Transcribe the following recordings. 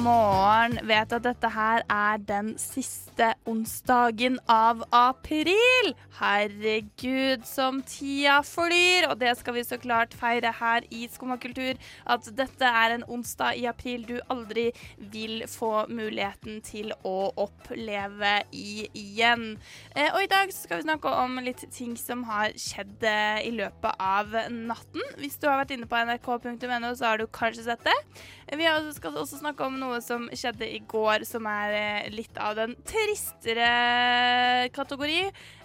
morgen. Vet at dette her er den siste onsdagen av april. Herregud, som tida flyr. Og det skal vi så klart feire her i Skumma kultur. At dette er en onsdag i april du aldri vil få muligheten til å oppleve igjen. Eh, og i dag skal vi snakke om litt ting som har skjedd eh, i løpet av natten. Hvis du har vært inne på nrk.no, så har du kanskje sett det. Vi skal også snakke om noe som skjedde i går, som er eh, litt av den tristere kategori.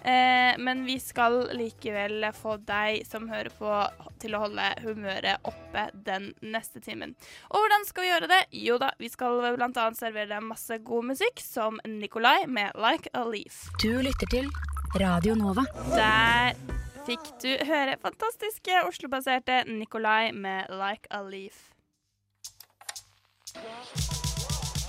Eh, men vi skal likevel få deg som hører på, til å holde humøret oppe den neste timen. Og hvordan skal vi gjøre det? Jo da, vi skal annet servere deg masse god musikk, som Nikolai med 'Like a Leaf'. Du lytter til Radio Nova. Der fikk du høre fantastiske Oslo-baserte Nikolai med 'Like a Leaf'.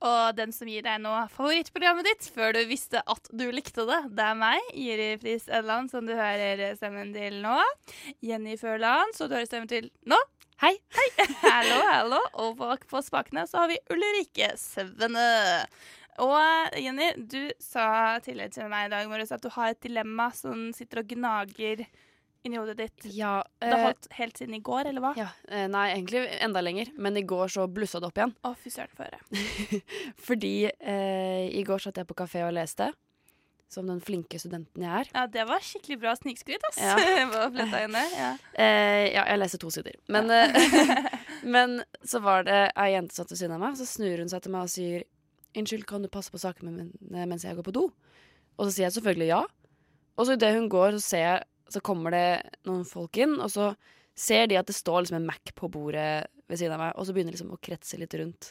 Og den som gir deg nå favorittprogrammet ditt før du visste at du likte det, det er meg, Jiri Friis Edland, som du hører stemmen til nå. Jenny Førland, som du hører stemmen til nå. Hei, hei. hallo, hallo. Og bak på spakene så har vi Ulrikke Svenne. Og Jenny, du sa tidligere til meg i dag morges at du har et dilemma som sitter og gnager inni hodet ditt. Ja, Det har eh, holdt helt siden i går, eller hva? ja eh, Nei, egentlig enda lenger. Men i går så blussa det opp igjen. Å, fy søren, høre. Fordi eh, i går satt jeg på kafé og leste. Som den flinke studenten jeg er. Ja, det var skikkelig bra snikskryt, ass. Ja. Ja. Eh, ja, jeg leste to sider. Men, eh, men så var det ei jente satt ved siden av meg, så snur hun seg til meg og sier Unnskyld, kan du passe på sakene mine mens jeg går på do? Og så sier jeg selvfølgelig ja. Og så idet hun går, så ser jeg så kommer det noen folk inn, og så ser de at det står liksom en Mac på bordet ved siden av meg, og så begynner liksom å kretse litt rundt,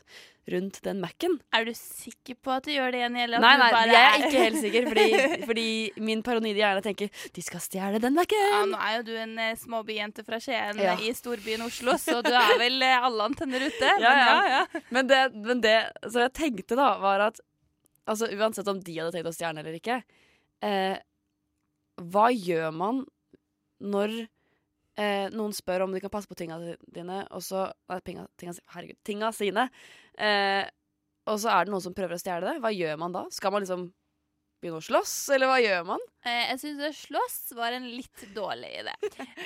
rundt den Mac-en. Er du sikker på at du gjør det igjen, eller Nei, nei, jeg er ikke helt sikker, fordi, fordi min paranoide hjerne tenker de skal stjele den Ja, Mac-en. nå er jo du en eh, småbyjente fra Skien Ja. eh, i storbyen Oslo, så du er vel eh, alle antenner ute. Ja, men ja. ja. Men det, men det Så jeg tenkte da, var at Altså uansett om de hadde tenkt å stjerne eller ikke eh, Hva gjør man når eh, noen spør om de kan passe på tinga dine, og så Nei, pinga, tinga, herregud, tinga sine. Eh, og så er det noen som prøver å stjele det. Hva gjør man da? Skal man liksom begynne å slåss, eller hva gjør man? Eh, Jeg syns slåss var en litt dårlig idé.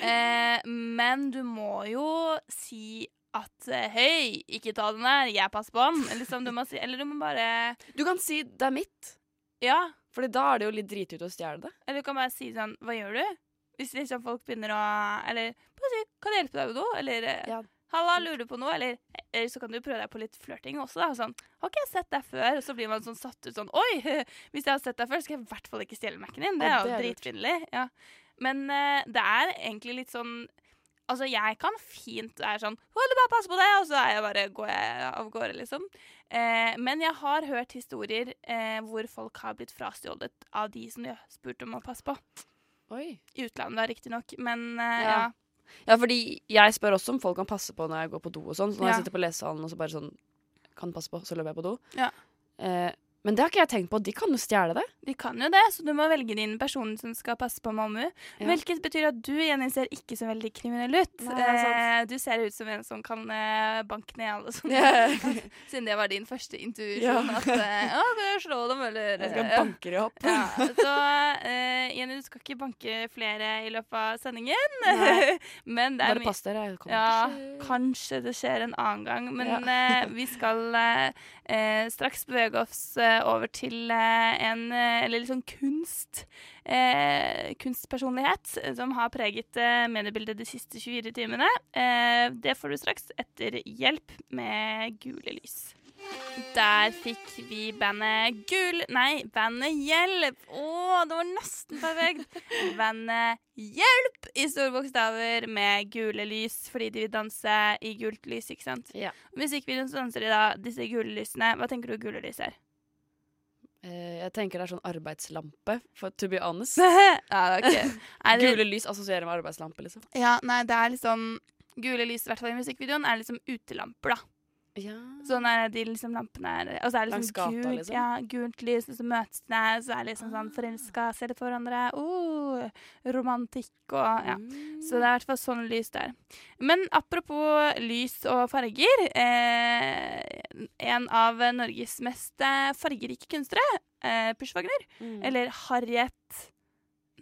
Eh, men du må jo si at eh, Hei, ikke ta den der, jeg passer på den. Liksom, du si, eller du må bare Du kan si 'det er mitt', Ja. Fordi da er det jo litt dritdyrt å stjele det. Eller du kan bare si sånn Hva gjør du? Hvis liksom folk begynner å Eller bare si Kan jeg hjelpe deg med noe? Eller eh, Ja. Halla, lurer du på noe? Eller, eller så kan du prøve deg på litt flørting også. da Sånn Har ikke jeg sett deg før? Og så blir man sånn satt ut sånn Oi! Hvis jeg har sett deg før, skal jeg i hvert fall ikke stjele Mac-en din. Det er jo dritfiendtlig. Ja. Men uh, det er egentlig litt sånn Altså, jeg kan fint være sånn Hold bare pass på det! Og så er jeg bare, går jeg av gårde, liksom. Eh, men jeg har hørt historier eh, hvor folk har blitt frastjålet av de som de spurt om å passe på. Oi. I utlandet, riktignok. Men eh, Ja. ja. Ja, fordi jeg spør også om folk kan passe på når jeg går på do og sånn. Så når Ja. jeg sitter på lesesalen og så bare sånn Kan passe på, så løper jeg på do. Ja. Eh, men det har ikke jeg tenkt på. De kan jo stjele det. De kan jo det, så du må velge din person som skal passe på mammu. Ja. Hvilket betyr at du Jenny, ser ikke så veldig kriminell ut. Nei, eh, du ser ut som en som kan eh, banke ned alle sånne. Yeah. Siden det var din første intuisjon. Ja. At eh, å, kan jeg slå dem, eller Jeg skal ja. banke dem opp. Ja, så eh, Jenny, du skal ikke banke flere i løpet av sendingen. Men det er Bare pass dere. kommer Ja, kanskje det skjer en annen gang. Men Ja. eh, vi skal eh, eh, straks bevege oss eh, over til eh, en eh, eller sånn kunst. Kunstpersonlighet som har preget mediebildet de siste 24 timene. Det får du straks etter Hjelp med gule lys. Der fikk vi bandet Gul... Nei, bandet Hjelp. Å, det var nesten perfekt. Bandet Hjelp i store bokstaver med gule lys, fordi de vil danse i gult lys, ikke sant? Ja. Musikkvideoen så danser de da disse gule lysene. Hva tenker du gule lys er? Eh, jeg tenker det er sånn arbeidslampe, for to be honest. ja, okay. Det, Gule lys assosierer med arbeidslampe, liksom. ja, nei, det er liksom Gule lys, i hvert fall i musikkvideoen, er liksom utelamper, da. Ja. Sånn er de liksom lampene er Og så er det liksom gata, gult, liksom? ja, gult lys, og så møtes de, så er det liksom sånn forelska, ser litt på hverandre. Oh, romantikk og ja. Mm. Så det er i hvert fall sånn lys der. Men apropos lys og farger. Eh, en av Norges mest eh, fargerike kunstnere, eh, Push Wagner, Mm. eller Harriet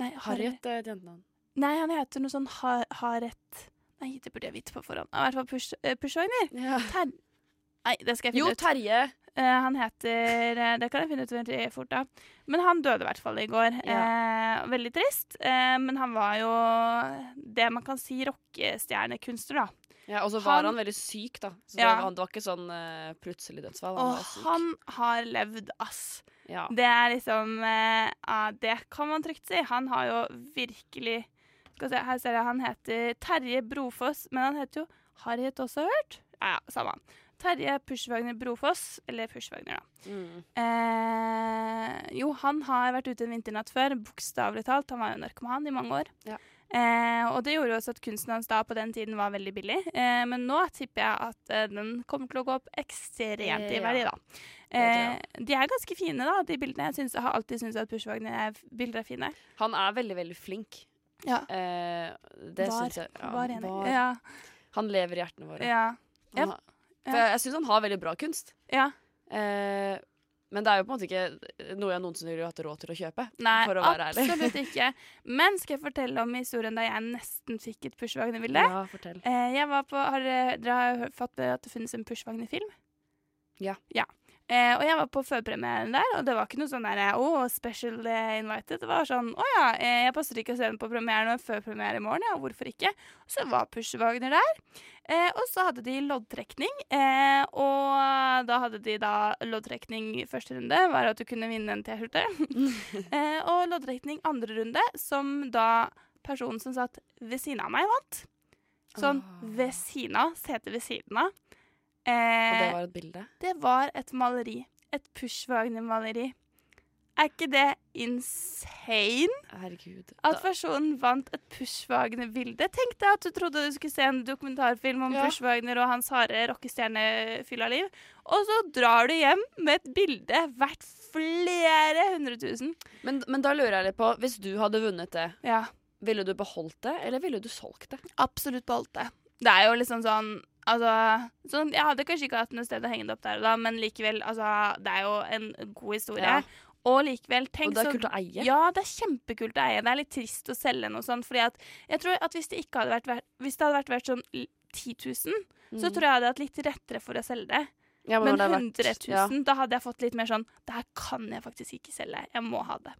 Nei, Harriet. Harriet er et jentenavn. Nei, han heter noe sånn har, Harriet Nei, det burde jeg vite på forhånd. I hvert fall Push, eh, Push Wagner. Ja. Ter Nei, det skal jeg Jo, finne ut. Terje. Uh, han heter uh, Det kan jeg finne ut veldig fort, da. Men han døde i hvert fall i går. Eh, veldig trist. Men han var jo det man kan si rockestjernekunstner, da. Ja, og så var Han- han veldig syk, da. Så Ja. det, var, ikke sånn plutselig dødsfall. Han Og han har levd, ass. ja. Det er liksom Det kan man trygt si. Han har jo virkelig Skal vi se, Her ser jeg han heter Terje Brofoss, men han heter jo Harriet også, hørt? Ja, ja, samme. Terje Pushwagner Brofoss, eller Pushwagner, da. Mm. Eh, jo, han har vært ute en vinternatt før, bokstavelig talt. Han var jo narkoman i mange år. Ja. Eh, og det gjorde jo også at kunsten hans da på den tiden var veldig billig. Eh, men nå tipper jeg at eh, den kommer til å gå opp ekstremt i verdi, da. Eh, de er ganske fine, da, de bildene. Jeg, synes, jeg har alltid syntes at Pushwagner-bilder er fine. Han er veldig, veldig flink. Ja. Eh, det syns jeg. Ja, var enig. var. Ja. Han lever i hjertene våre. Ja. Har, for jeg, jeg syns han har veldig bra kunst. ja. Eh, men det er jo på en måte ikke noe jeg noensinne ville hatt råd til å kjøpe. Nei, For å være ærlig. absolutt ikke. Men skal jeg fortelle om historien da jeg nesten fikk et Pushwagner-bilde? Ja, fortell. Eh, jeg var på, har dere, har fått med at det finnes en Pushwagner-film? Ja. Ja. Eh, og jeg var på førpremieren der, og det var ikke noe sånn der oh, special invited. Det var sånn Å ja, eh, jeg passer ikke å se den på premieren og førpremiere i morgen, ja. Hvorfor ikke? Så var Pushwagner der. Eh, og så hadde de loddtrekning, eh, og da hadde de da loddtrekning første runde, var at du kunne vinne en T-skjorte. eh, og loddtrekning andre runde, som da personen som satt ved siden av meg, vant. Sånn Ah. ved siden av, setet ved siden av. Og det Eh, var et bilde. det var et maleri. Et Pushwagner-maleri. Er ikke det insane? Herregud. At personen vant et Pushwagner-bilde. Tenk deg at du trodde du skulle se en dokumentarfilm om Ja. Pushwagner og hans harde rockestjernefylla liv, og så drar du hjem med et bilde verdt flere hundre tusen. men, men da lurer jeg litt på, hvis du hadde vunnet det, Ja, ville du beholdt det, eller ville du solgt det? absolutt beholdt det. Det er jo liksom sånn Altså, sånn, Jeg hadde kanskje ikke hatt noe sted å henge det opp der og da, men likevel, altså, det er jo en god historie. Ja. Og likevel, tenk Og det er så kult å eie. Ja, det er kjempekult å eie. Det er litt trist å selge noe sånt. Fordi at jeg tror at hvis det ikke hadde vært, hvis det hadde vært verdt sånn 10 000, så tror jeg jeg hadde hatt litt rettere for å selge det. Mm. ja, Men men det er 100 verdt- 000, ja. da hadde jeg fått litt mer sånn Det her kan jeg faktisk ikke selge. Jeg må ha det.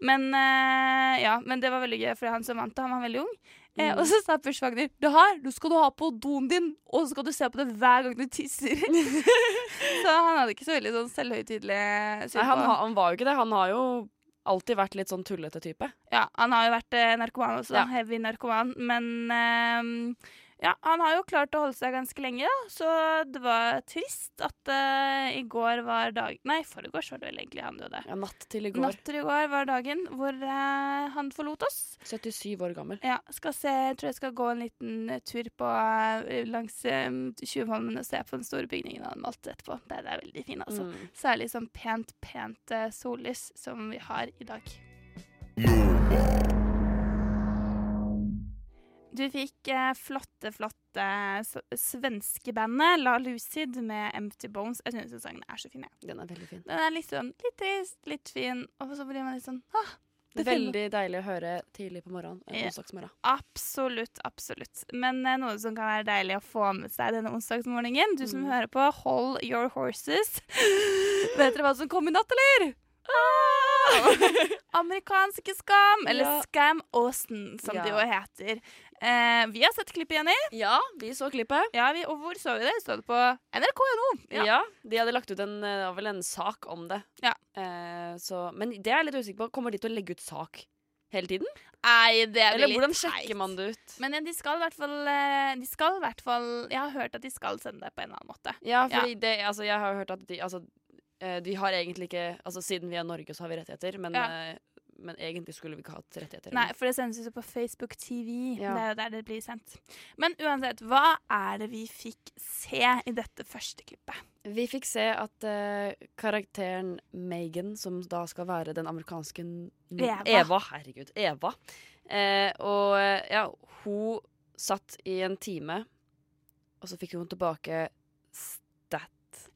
Men eh, ja, men det var veldig gøy, for han som vant det, han var veldig ung. Eh, Mm. og så sa Pushwagner det her du skal du ha på doen din, og så skal du se på det hver gang du tisser. så han hadde ikke så veldig sånn selvhøytidelig syn Nei, han, han var jo ikke det. Han har jo alltid vært litt sånn tullete type. Ja, han har jo vært eh, narkoman også. Ja. Heavy narkoman. Men eh, ja, han har jo klart å holde seg ganske lenge, da. Så det var trist at uh, i går var dag... Nei, foregårs var det vel egentlig han døde. Ja, natt til i går. Natt til i går var dagen hvor uh, han forlot oss. 77 år gammel. Ja, skal se, jeg tror jeg skal gå en liten eh, tur på uh, langs uh, Tjuvholmen og se på den store bygningen han malte etterpå. Det, det er veldig fint, altså. Mm. Særlig sånn pent, pent sollys som vi har i dag. Du fikk eh, flotte, flotte svenske bandet La Lucid med Empty Bones. Jeg synes den sangen er så fin. ja. Den er veldig fin. Den er litt sånn litt trist, litt fin, og så blir man litt sånn ah. Veldig deilig å høre tidlig på morgenen. En Ja. onsdagsmorgen. Absolutt, absolutt. Men eh, noe som kan være deilig å få med seg denne onsdagsmorgenen. Du som Mm. hører på, hold your horses. Vet dere hva som kom i natt, eller? Ah! Amerikanske Skam, eller Ja. Scam Austin, som Ja. det jo heter. Eh, vi har sett klippet, Jenny. Ja, vi så klippet. Ja, vi, og hvor så vi det? Så det på NRK.no. Ja. De hadde lagt ut en, eh, vel en sak om det. Ja. Eh, så, men det er jeg litt usikker på. Kommer de til å legge ut sak hele tiden? Nei, det er Eller litt hvordan teit. sjekker man det ut? Men eh, de skal i hvert fall eh, De skal i hvert fall Jeg har hørt at de skal sende det på en eller annen måte. Ja, fordi det Altså, jeg har hørt at de Altså, De har egentlig ikke Altså Siden vi er Norge, så har vi rettigheter, men, Ja. Men egentlig skulle vi ikke hatt rettigheter. Nei, for det sendes jo på Facebook TV. Ja. Det er jo der det blir sendt. Men uansett, hva er det vi fikk se i dette første klippet? Vi fikk se at uh, karakteren Megan, som da skal være den amerikanske Eva. Eva. herregud. Eva. Eh, og eh, ja, hun satt i en time, og så fikk hun tilbake stat.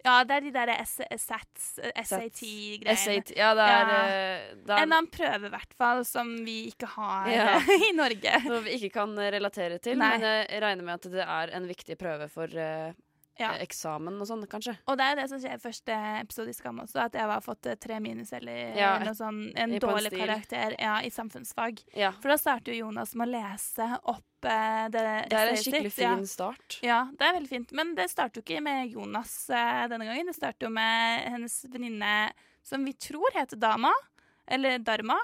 Ja, det er de der SAT-greiene. SAT. Ja, det er, Ja. eh, det er En annen prøve, i hvert fall, som vi ikke har Ja. i Norge. noe vi ikke kan eh, relatere til, Nei. men jeg regner med at det er en viktig prøve for eh, Ja. eksamen og sånn, kanskje. Og det er det som skjer i første episode i Skam også, at jeg har fått eh, tre minus eller Ja, noe sånn, en dårlig karakter ja, i samfunnsfag. Ja. For da starter jo Jonas med å lese opp eh, det Det er en skikkelig fin start. Ja, det er veldig fint. Men det starter jo ikke med Jonas eh, denne gangen. Det starter jo med hennes venninne som vi tror heter Dama. Eller Dharma.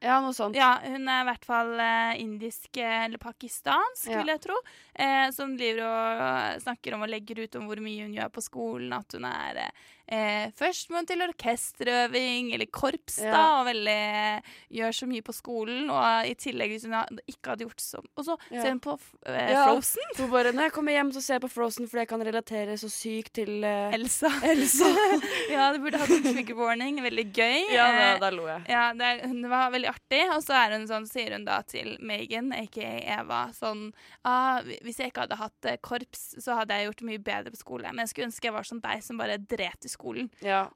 Ja, noe sånt. Ja, hun er i hvert fall eh, indisk eh, eller pakistansk, Ja. vil jeg tro. Eh, som driver og eh, snakker om og legger ut om hvor mye hun gjør på skolen. At hun er eh, førstemann til orkesterøving eller korps, da, og veldig eh, gjør så mye på skolen. Og i tillegg, hvis hun ikke hadde gjort så Og så Ja. ser hun på eh, Ja. Frozen. Hun bare, når jeg kommer hjem, så ser jeg på Frozen, fordi jeg kan relatere så sykt til eh, Elsa. Elsa. ja, du burde hatt en trigger warning. Veldig gøy. Ja, da, Eh, da lo jeg. Ja, det, det, hun var veldig artig. Og så er hun sånn, sier hun da til Megan, aka Eva, sånn ah, Hvis jeg ikke hadde hatt eh, korps, så hadde jeg gjort det mye bedre på skole. Men jeg skulle ønske jeg var som deg, som bare dret i skolen. Ja,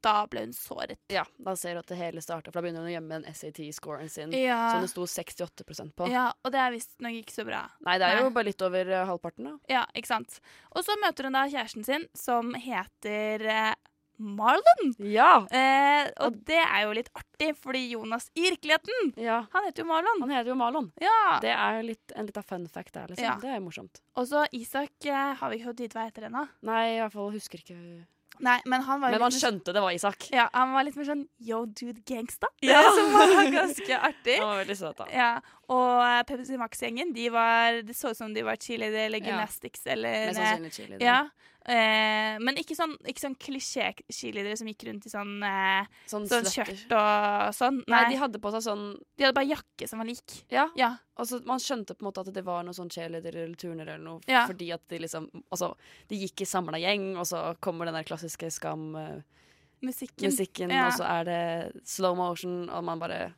Da ble hun såret. ja, da ser du at det hele starter, for da begynner hun å gjemme den SAT-scoren sin, Ja, som det sto 68% på. ja og det er visstnok ikke så bra. Nei, det er Nei. jo bare litt over eh, halvparten, da. Ja, ikke sant. Og så møter hun da kjæresten sin, som heter eh, Marlon. Ja! Eh, og det er jo litt artig, fordi Jonas i virkeligheten, ja. han heter jo Marlon. Han heter jo Marlon. Ja. Det er litt, en liten fun fact der, liksom. Ja. Det er jo morsomt. Og så Isak eh, har vi ikke fått vite hva heter ennå. Nei, i hvert fall husker ikke Nei, men han var Men han skjønte det var Isak. Ja, han var litt mer sånn yo dude gangsta. Ja. Som var ganske artig. Han var veldig søt, da. Ja, Og eh, Pepsi Max-gjengen, de var Det så ut som de var cheerleader eller Ja. gymnastics eller Mest sannsynlig chili. Ja. Eh, men ikke sånn, ikke sånn klisjé-cheerleadere som gikk rundt i sånn, eh, Sånn, sånn skjørt og sånn. Nei, de hadde på seg sånn de hadde bare jakke som var lik. Ja. Ja. Altså, man skjønte på en måte at det var noen sånn cheerleader eller turner eller noe, Ja. fordi at de liksom Altså, de gikk i samla gjeng, og så kommer den der klassiske Skam-musikken, Musikken. Ja. og så er det slow motion, og man bare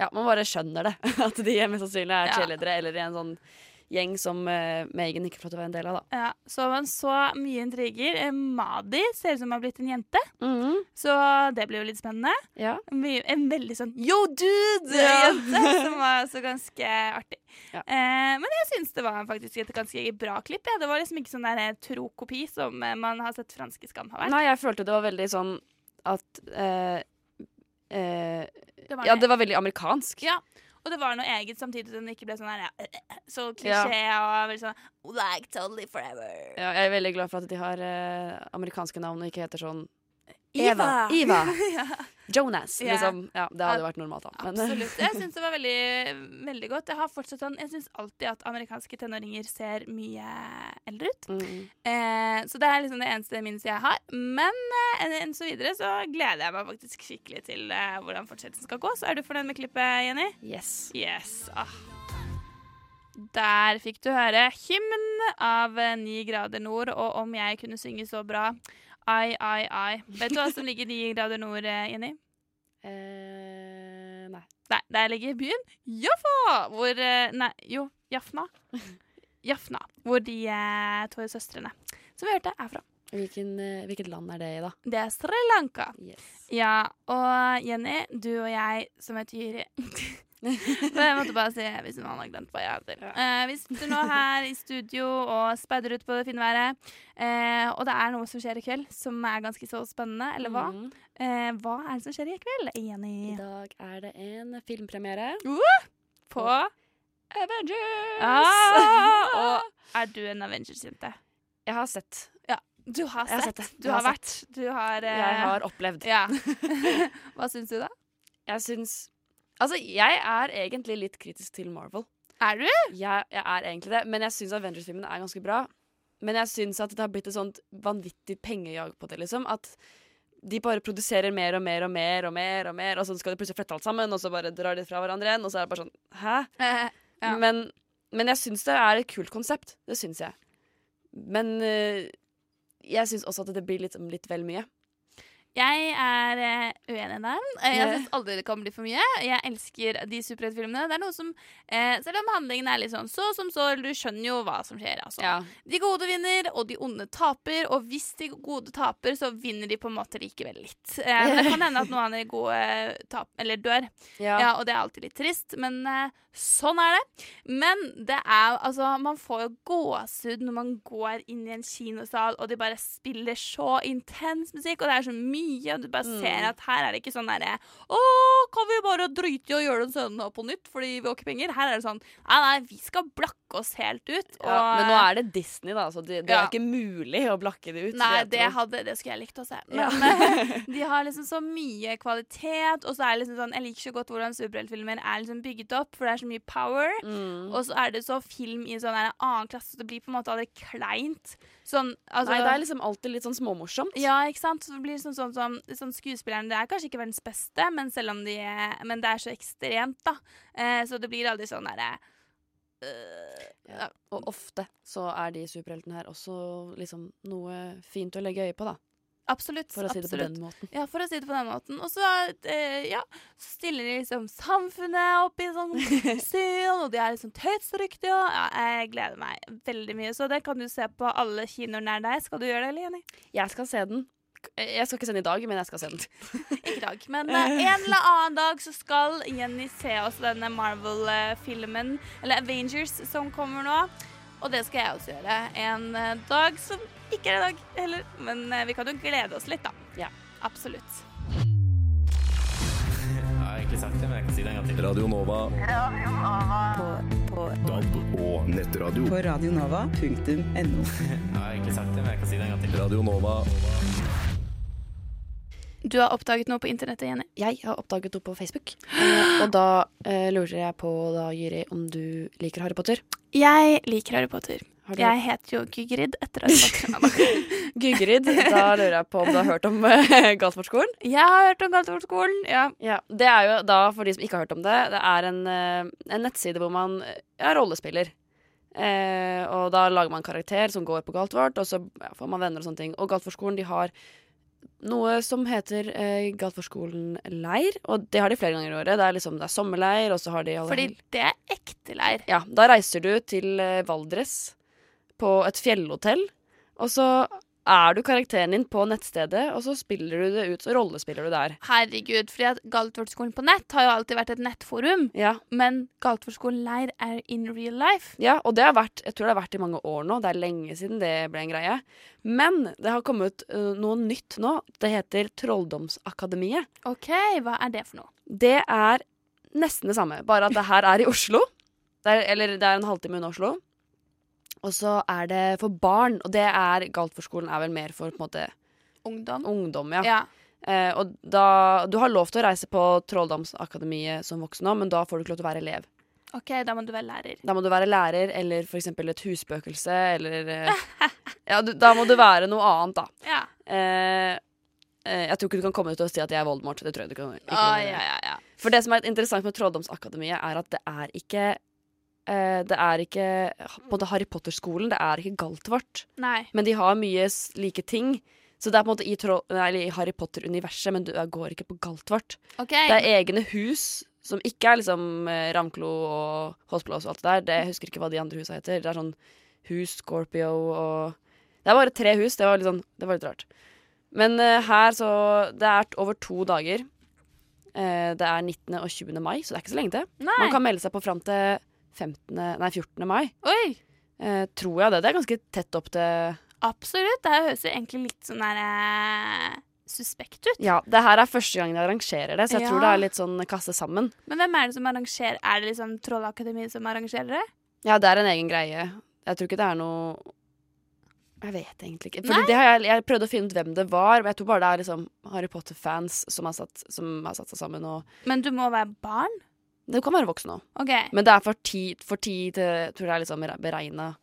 Ja, man bare skjønner det. At de mest sannsynlig er Ja. eller i en sånn gjeng som uh, Megan ikke får lov til å være en del av, da. Ja, så man så mye intriger. Eh, Madi ser ut som hun har blitt en jente, Mhm. så det blir jo litt spennende. Ja. En veldig sånn yo dude-jente, Ja. som var også ganske artig. Ja. Eh, men jeg syns det var faktisk et ganske bra klipp. Ja. Det var liksom ikke sånn der eh, tro kopi som man har sett franske Skam har vært. Nei, jeg følte det var veldig sånn at eh, eh, Det var Ja, det var veldig amerikansk. Ja. Og det var noe eget, samtidig som det ikke ble sånn her, ja, så klisjé og veldig sånn like totally forever. Ja, jeg er veldig glad for at de har eh, amerikanske navn og ikke heter sånn Eva. Eva. ja, Jonas. yeah. Liksom. Ja, det hadde vært normalt, da. Absolutt. Jeg syns det var veldig, veldig godt. Jeg har fortsatt sånn, jeg syns alltid at amerikanske tenåringer ser mye eldre ut. mm, Eh, så det er liksom det eneste minuset jeg har. Men eh, enn så videre så gleder jeg meg faktisk skikkelig til eh, hvordan fortsettelsen skal gå. Så er du fornøyd med klippet, Jenny? yes. Yes. Ah. Der fikk du høre hymn av eh, Ni grader nord, og om jeg kunne synge så bra. Ai, ai, ai. Vet du hva som ligger ni grader nord, eh, Jenny? Eh, nei. Nei, der ligger byen Jaffa! Hvor eh, Nei, jo, Jafna. Jafna. Hvor de eh, to søstrene som vi hørte, er fra. Hvilken, hvilket land er det i, da? Det er Sri Lanka. Yes. Ja, og Jenny, du og jeg som heter Jyri Jeg måtte bare si hvis noen har glemt hva jeg heter. Eh, vi sitter nå her i studio og speider ut på det fine været. Eh, og det er noe som skjer i kveld som er ganske så spennende. Eller hva? Mhm. Eh, hva er det som skjer i kveld, I dag er det en filmpremiere. På Avengers! ah, Og er du en Avengers-jente? Jeg har sett. Du har sett. har sett. Du har har vært. Du har eh, Jeg har opplevd. Ja. hva syns du, da? Jeg syns Altså, jeg er egentlig litt kritisk til Marvel. Er du? Jeg, jeg er egentlig det, men jeg syns Avengers-filmen er ganske bra. Men jeg syns at det har blitt et sånt vanvittig pengejag på det, liksom. At de bare produserer mer og mer og mer, og mer, og mer, og så skal de plutselig flette alt sammen, og så bare drar de fra hverandre igjen, og så er det bare sånn Hæ? Eh, Ja. Men, men jeg syns det er et kult konsept. Det syns jeg. Men eh, jeg syns også at det blir litt, litt vel mye. Jeg er eh, uenig der. Eh, Jeg syns aldri det kan bli for mye. Jeg elsker de superheltfilmene. Det er noe som eh, Selv om handlingen er litt sånn så som så, du skjønner jo hva som skjer. Altså. Ja. De gode vinner, og de onde taper. Og hvis de gode taper, så vinner de på en måte likevel litt. Eh, det kan hende at noen av de gode tap eller dør. Ja. Ja, og det er alltid litt trist, men eh, sånn er det. Men det er altså Man får jo gåsehud når man går inn i en kinosal, og de bare spiller så intens musikk, og det er så mye, og du bare Mm. ser at her er det ikke sånn derre Å, kan vi bare drite i å gjøre den scenen på nytt fordi vi har ikke penger? Her er det sånn Nei, nei, vi skal blakke oss helt ut. Og, Ja, men nå er det Disney, da, så det, det Ja. er ikke mulig å blakke det ut. Nei, det, hadde, det skulle jeg likt å se. Men ja. de har liksom så mye kvalitet, og så er det liksom sånn Jeg liker så godt hvordan superheltfilmer er liksom bygget opp, for det er så mye power. Mm. Og så er det så film i sånn en annen klasse, så det blir på en måte aldri kleint. Sånn, altså Nei, det er liksom alltid litt sånn småmorsomt. Ja, ikke sant? Så det blir sånn, sånn, som sånn Skuespilleren det er kanskje ikke verdens beste, men selv om de er, Men det er så ekstremt, da. Eh, så det blir aldri sånn derre øh, Ja. Og ofte så er de superheltene her også liksom noe fint å legge øye på, da. Absolutt. For å si det på den måten. Ja, for å si det på den måten. Og så, eh, ja, så stiller de liksom samfunnet opp i sånn syn, og de er liksom tøytsryktige, og ja, jeg gleder meg veldig mye. Så det kan du se på alle kinoer nær deg. Skal du gjøre det, eller, Jenny? Jeg skal se den. Jeg skal ikke sende i dag, men jeg skal sende. Ikke i dag. Men eh, en eller annen dag så skal Jenny se også denne Marvel-filmen, eller Avengers, som kommer nå. Og det skal jeg også gjøre. En eh, dag som ikke er i dag heller. Men eh, vi kan jo glede oss litt, da. Ja. Absolutt. Jeg har egentlig sagt det, men jeg kan si det en gang til. Radio Nova. På, på, DAB og nettradio. på radionova.no. Jeg har egentlig sagt det, men jeg kan si det en gang til. Radio Nova. Du har oppdaget noe på internettet, Jenny. Jeg har oppdaget noe på Facebook, eh, og da eh, lurer jeg på, da, Jyri, om du liker Harry Potter. Jeg liker Harry Potter. Du Jeg heter jo Gygrid etter Harry Potter. Gygrid, Da lurer jeg på om du har hørt om uh, Galtvortskolen? jeg har hørt om Galtvortskolen. Ja. Ja, Det er jo da, for de som ikke har hørt om det, det er en, eh, en nettside hvor man eh, er rollespiller. Eh, og da lager man karakter som går på Galtvort, og så ja, får man venner og sånne ting. Og Galtvortskolen de har noe som heter eh, Galtvortskolen leir, og det har de flere ganger i året. Det er liksom det er sommerleir, og så har de alle Fordi det er ekte leir. Ja, da reiser du til eh, Valdres på et fjellhotell, og så er du karakteren din på nettstedet, og så spiller du det ut, så rollespiller du der. Herregud, fordi at Galtvortskolen på nett har jo alltid vært et nettforum. Ja, Men Galtvortskolen leir er in real life. ja og det har vært, jeg tror det har vært i mange år nå, det er lenge siden det ble en greie. Men det har kommet uh, noe nytt nå, det heter Trolldomsakademiet. OK, hva er det for noe? Det er nesten det samme, bare at det her er i Oslo. Det er, eller det er en halvtime unna Oslo. Og så er det for barn, og det er Galtvorskolen er vel mer for på en måte Ungdom? ungdom, ja. Ja. Eh, og da, du har lov til å reise på Trolldomsakademiet som voksen òg, men da får du ikke lov til å være elev. OK, da må du være lærer. Da må du være lærer eller for eksempel et husspøkelse eller eh, Ja, du, da må du være noe annet, da. Ja. Eh, eh, jeg tror ikke du kan komme ut og si at jeg er Voldemort. Det tror jeg du kan ikke. Gjøre. ja, ja, ja. For det som er interessant med Trolldomsakademiet, er at det er ikke Det er ikke på måte Harry Potter-skolen, det er ikke Galtvort. Nei. Men de har mye like ting. Så det er på en måte i, Troll- nei, i Harry Potter-universet, men du eh, går ikke på Galtvort. Okay. Det er egne hus som ikke er liksom eh, Ravnklo og Hossblås og alt det der. Det, jeg husker ikke hva de andre husa heter. Det er sånn hus Scorpio og Det er bare tre hus. Det var litt, sånn, det var litt rart. Men uh, her så Det er over to dager. Uh, det er 19. og 20. mai, så det er ikke så lenge til. Nei. Man kan melde seg på fram til 15, nei, 14. mai. Oi. Eh, tror jeg det. Det er ganske tett opp til Absolutt. Det her høres jo egentlig litt sånn der eh, suspekt ut. Ja, det her er første gang de arrangerer det, så jeg Ja. tror det er litt sånn kasse sammen. Men hvem er det som arrangerer Er det liksom Trollakademiet som arrangerer det? Ja, det er en egen greie. Jeg tror ikke det er noe Jeg vet egentlig ikke. Fordi det har jeg, jeg prøvde å finne ut hvem det var, men jeg tror bare det er liksom Harry Potter-fans som, har satt- som har satt seg sammen. Og Men du må være barn? Det kan være voksen òg. Okay. Men det er for ti, for ti til Jeg tror er liksom beregna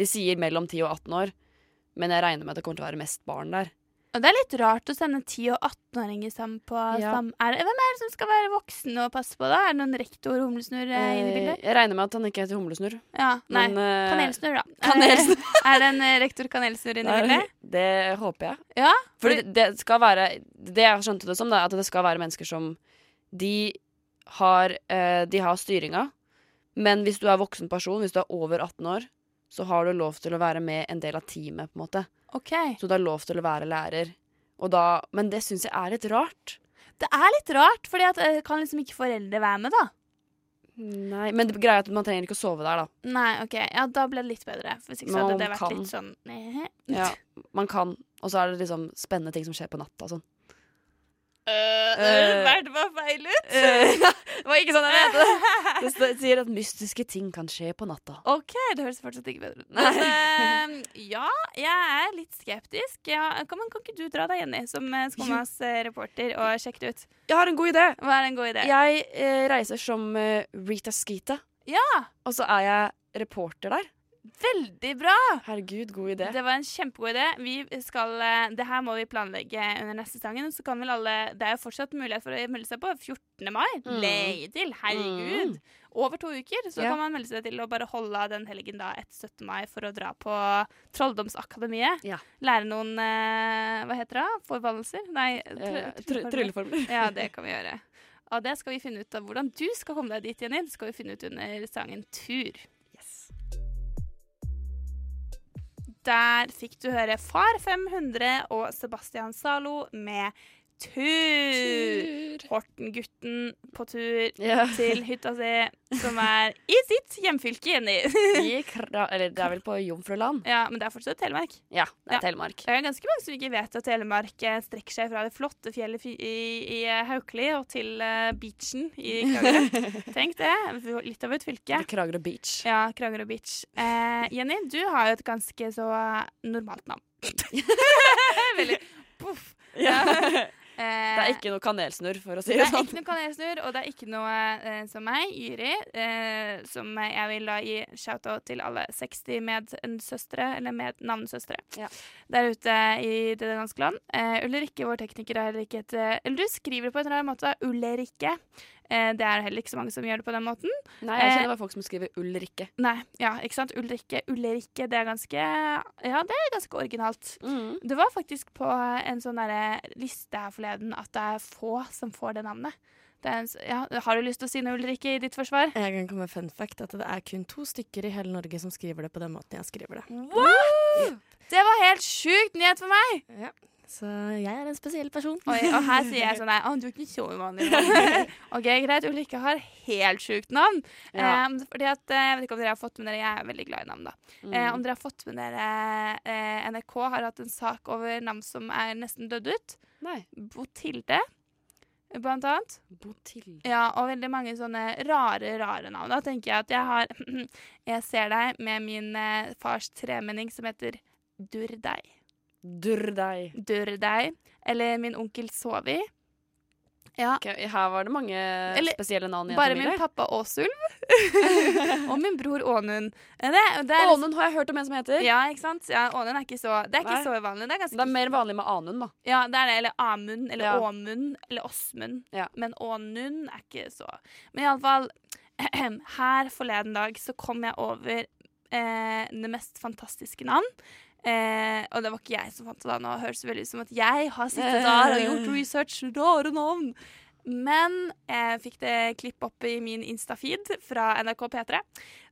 De sier mellom 10 og 18 år, men jeg regner med at det kommer til å være mest barn der. Og det er litt rart å sende 10- og 18-åringer sammen på Ja. sam... Er det, hvem er det som skal være voksen og passe på, da? Er det noen rektor humlesnurr eh, inne i Eh, bildet? jeg regner med at han ikke heter humlesnurr. Ja, nei. Men eh, Kanelsnurr, da. Kanelsnurr. Er, det- en eh, rektor kanelsnurr inne i bildet? Det håper jeg. Ja. For det, det skal være Det jeg skjønte det som, da, at det skal være mennesker som De har, eh, de har styringa, men hvis du er voksen person, hvis du er over 18 år, så har du lov til å være med en del av teamet, på en måte. Okay. Så du har lov til å være lærer. Da, men det syns jeg er litt rart. Det er litt rart, for kan liksom ikke foreldre være med, da? Nei, Men det greia er at man trenger ikke å sove der, da. Nei, OK. Ja, da ble det litt bedre. Hvis ikke så hadde det vært kan. litt sånn eh. Ja, man kan. Og så er det liksom spennende ting som skjer på natta sånn. Øh, Øh. Vært var feil ut? det var ikke sånn jeg mente det. Det sier at mystiske ting kan skje på natta. OK, det høres fortsatt ikke bedre ut. Men eh, ja, jeg er litt skeptisk. Ja, kan, kan ikke du dra deg, Jenny, som eh, Skummas eh, reporter, og sjekke det ut? Jeg har en god idé. Hva er en god idé? Jeg eh, reiser som eh, Rita Skeeter, Ja, og så er jeg reporter der. Veldig bra! Herregud, god idé. Det var en kjempegod idé. Vi skal, eh, det her må vi planlegge under neste sangen. Så kan vel alle Det er jo fortsatt mulighet for å melde seg på. 14. mai. Mm. Leie til. Herregud. Over to uker. Så Ja. kan man melde seg til å bare holde den helgen da etter 17. mai for å dra på Trolldomsakademiet. Ja. Lære noen eh, Hva heter det? Forbannelser? Nei, Eh, tr- try- Trylleformler. Ja, det kan vi gjøre. Og det skal vi finne ut av hvordan du skal komme deg dit, Jenny. Det skal vi finne ut under sangen Tur. Der fikk du høre Far 500 og Sebastian Zalo med Tur. Horten-gutten på tur Ja. til hytta si, som er i sitt hjemfylke, Jenny. Eller det er vel på Jomfruland? ja, men det er fortsatt Telemark. Ja, det er Ja. Telemark. Det er ganske mange som ikke vet at Telemark eh, strekker seg fra det flotte fjellet i, i eh, Haukeli og til uh, beachen i Kragerø. Tenk det. Litt av et fylke. Kragerø Beach. Ja, Kragerø Beach. Eh, Jenny, du har jo et ganske så normalt navn. Veldig poff. Ja. Eh, Det er ikke noe kanelsnurr, for å si det det er sånn. ikke noe kanelsnurr, og det er ikke noe eh, som meg, Yri, eh, som jeg vil da gi shout-out til alle 60 medsøstre, eller mednavnesøstre, Ja. der ute i det ganske land. Eh, Ulrikke, vår tekniker, har heller ikke et eh, Eller du skriver det på en rar måte. Ulrikke. Eh, det er heller ikke så mange som gjør det på den måten. Nei, jeg Eh, kjenner bare folk som skriver Ulrikke. Nei, ja, ikke sant? Ulrikke, Ulrikke, det er ganske Ja, det er ganske originalt. Mm. Det var faktisk på en sånn derre liste her forleden at det er få som får det navnet. Det er en, ja, har du lyst til å si noe, Ulrikke, i ditt forsvar? Jeg kan komme med fun fact at det er kun to stykker i hele Norge som skriver det på den måten jeg skriver det. What?! Det var helt sjukt nyhet for meg! Ja. Så jeg er en spesiell person. Oi, og her sier jeg sånn nei, å, du er ikke så uvanlig. OK, greit. Ulrikke har helt sjukt navn. Ja. Eh, fordi at, eh, Jeg vet ikke om dere har fått med dere Jeg er veldig glad i navn, da. Mm. Eh, om dere har fått med dere eh, NRK har hatt en sak over navn som er nesten dødd ut. Nei. Botilde, blant annet. Botilde. Ja, og veldig mange sånne rare, rare navn. Da tenker jeg at jeg har Jeg ser deg med min eh, fars tremenning som heter Durdeig. Durr deg. Eller min onkel Sovi. Ja. Okay, her var det mange Eller spesielle navn Bare min pappa Åsulv. og min bror Ånund. Ånund har jeg hørt om en som heter. Ja, ikke sant? Ja, Ånund er ikke så Det er ikke Nei. så uvanlig. Det er Det er mer vanlig med Anund, da. Ja, det er det. Eller Amund, eller Ja. Åmund, eller Åsmund. Ja. Men Ånund er ikke så Men iallfall Her forleden dag så kom jeg over eh, det mest fantastiske navn. Eh, og det var ikke jeg som fant det da. Nå høres det veldig ut som at jeg har sittet der og gjort research. Rare navn. Men jeg fikk det klipp opp i min Insta-feed fra NRK P3,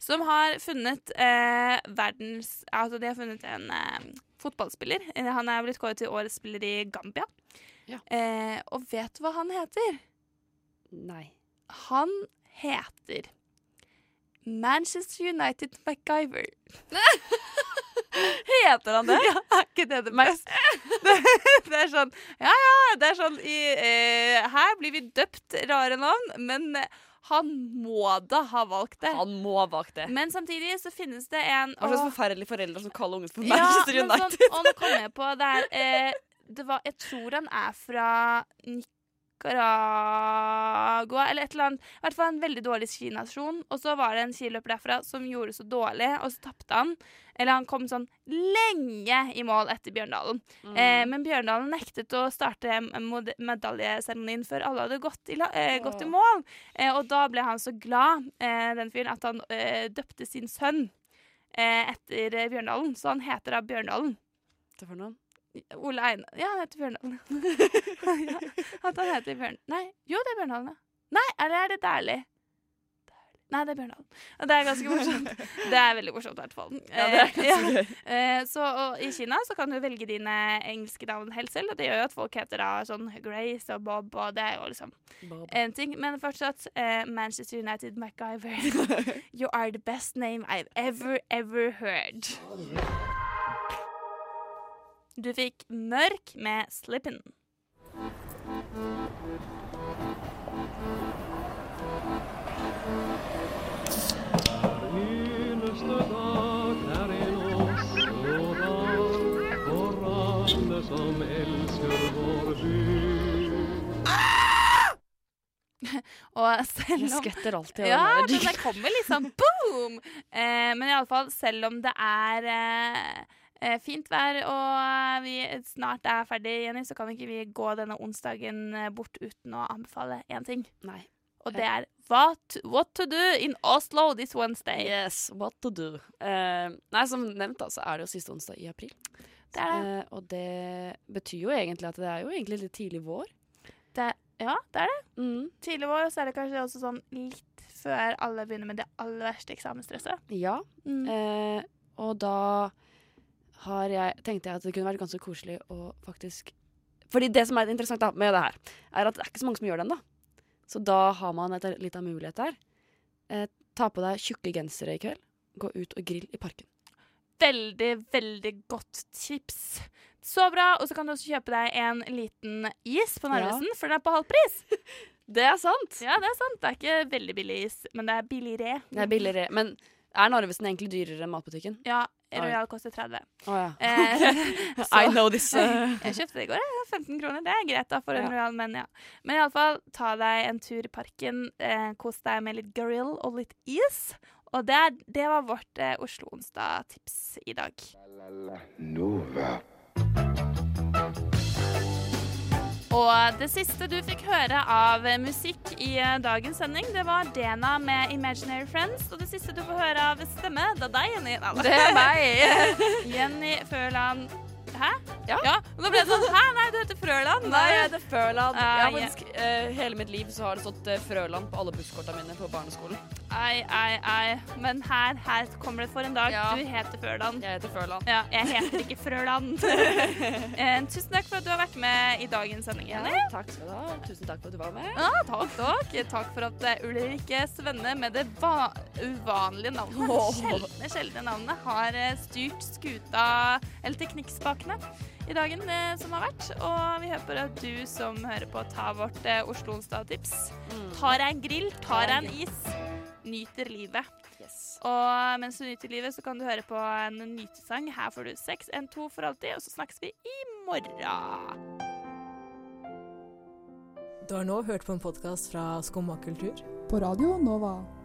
som har funnet eh, verdens Altså, de har funnet en eh, fotballspiller. Eh, Han er blitt kåret til årets spiller i Gambia. Ja. Eh, og vet du hva han heter? Nei. Han heter Manchester United MacGyver. Heter han det? Ja, er ikke det det beste? Det, det er sånn Ja, ja, det er sånn i, eh, Her blir vi døpt rare navn, men eh, han må da ha valgt det. Han må ha valgt det. Men samtidig så finnes det en Hva slags Åh, forferdelige foreldre som kaller ungen for Manchester ja, United? Sånn, og nå kom jeg på det er, eh, det var, Jeg tror han er fra Nicaragua eller et eller annet. I hvert fall en veldig dårlig skinasjon. Og så var det en skiløper derfra som gjorde det så dårlig, og så tapte han. Eller han kom sånn lenge i mål etter Bjørndalen. Mm. Eh, men Bjørndalen nektet å starte medaljeseremonien før alle hadde gått i, eh, gått i mål. Eh, og da ble han så glad, eh, den fyren, at han eh, døpte sin sønn eh, etter Bjørndalen. Så han heter da Bjørndalen. Det for noen? Ole Einar Ja, han heter Bjørndalen. ja, at han heter Bjørn... Nei, jo, det er Bjørndalen, ja. Nei, eller er det Dæhlie? Nei, det er Bjørndalen. Og det er ganske morsomt. Det er veldig morsomt, i hvert fall. Ja, det er Eh, ganske gøy. Eh, så og I Kina så kan du velge dine engelske navn helt selv, og det gjør jo at folk heter da sånn Grace og Bob, og det er jo liksom en ting. Men fortsatt, eh, Manchester United MacGyver. you are the best name I've ever, ever heard. Du fikk Mørk med Slippin'. Som elsker vår by. Og selv om skvetter alltid Ja, men det kommer liksom boom! Eh, men iallfall, selv om det er eh, fint vær og vi snart er ferdig, Jenny, så kan ikke vi gå denne onsdagen eh, bort uten å anbefale én ting. Nei. Og det er what, what to do in Oslo this Wednesday. Yes, what to do. Eh, nei, som nevnt da, så er det jo siste onsdag i april. Det er det. Eh, og det betyr jo egentlig at det er jo egentlig litt tidlig vår. det. Ja, det er det. Mm. Tidlig vår, så er det kanskje også sånn litt før alle begynner med det aller verste eksamensstresset. Ja. Mm. Eh, og da jeg, tenkte jeg at det kunne vært ganske koselig å faktisk Fordi det som er interessant da, med det her, er at det er ikke så mange som gjør den, da. Så da har man et litt av mulighet der. Eh, ta på deg tjukke gensere i kveld. Gå ut og grill i parken. Veldig, veldig godt tips. Så bra. Og så kan du også kjøpe deg en liten is på Narvesen, for den er på halv pris. Det er sant! Ja, det er sant. Det er ikke veldig billig is, men det er billigere. Det er billigere. Men er Narvesen egentlig dyrere enn matbutikken? Ja. Royal koster 30. Oh, ja. Eh, I know this. eh. jeg kjøpte det i går. 15 kroner. Det er greit da for en Ja. Royal, men ja. Men iallfall, ta deg en tur i parken. Eh, kos deg med litt grill og litt is. Og det, det var vårt eh, Oslo Onsdag-tips i dag. La la Nova. Og det siste du fikk høre av musikk i eh, dagens sending, det var Dena med 'Imaginary Friends'. Og det siste du får høre av stemme, det er deg, Jenny. Nei, Det er meg. Jenny Føland. Hæ? Ja. ja. Nå ble det sånn Hæ, nei, du heter Frøland. Nei, jeg heter Frøland. Uh, ja. faktisk, eh, hele mitt liv så har det stått eh, Frøland på alle busskorta mine på barneskolen. Ei, ei, ei. Men her, her kommer det for en dag. Ja. Du heter Frøland. Jeg heter Frøland. Ja, jeg heter ikke Frøland. Eh, Tusen takk for at du har vært med i dagens sending, Ja, takk skal du ha. Tusen takk for at du var med. Ja, takk, takk. Takk for at eh, Ulrikke Svenne med det va uvanlige navnet, Åh. sjeldne, sjeldne navnet, har eh, styrt skuta, eller teknikkspakene, i dagen som har vært. Og vi håper at du som hører på, tar vårt Oslo Onsdag-tips. Tar deg en grill, tar deg en is. Nyter livet. Yes. Og mens du nyter livet, så kan du høre på en nytesang. Her får du 6, 1, 2 for alltid, og så snakkes vi i morgen. Du har nå hørt på en podkast fra Skumma kultur. På Radio Nova.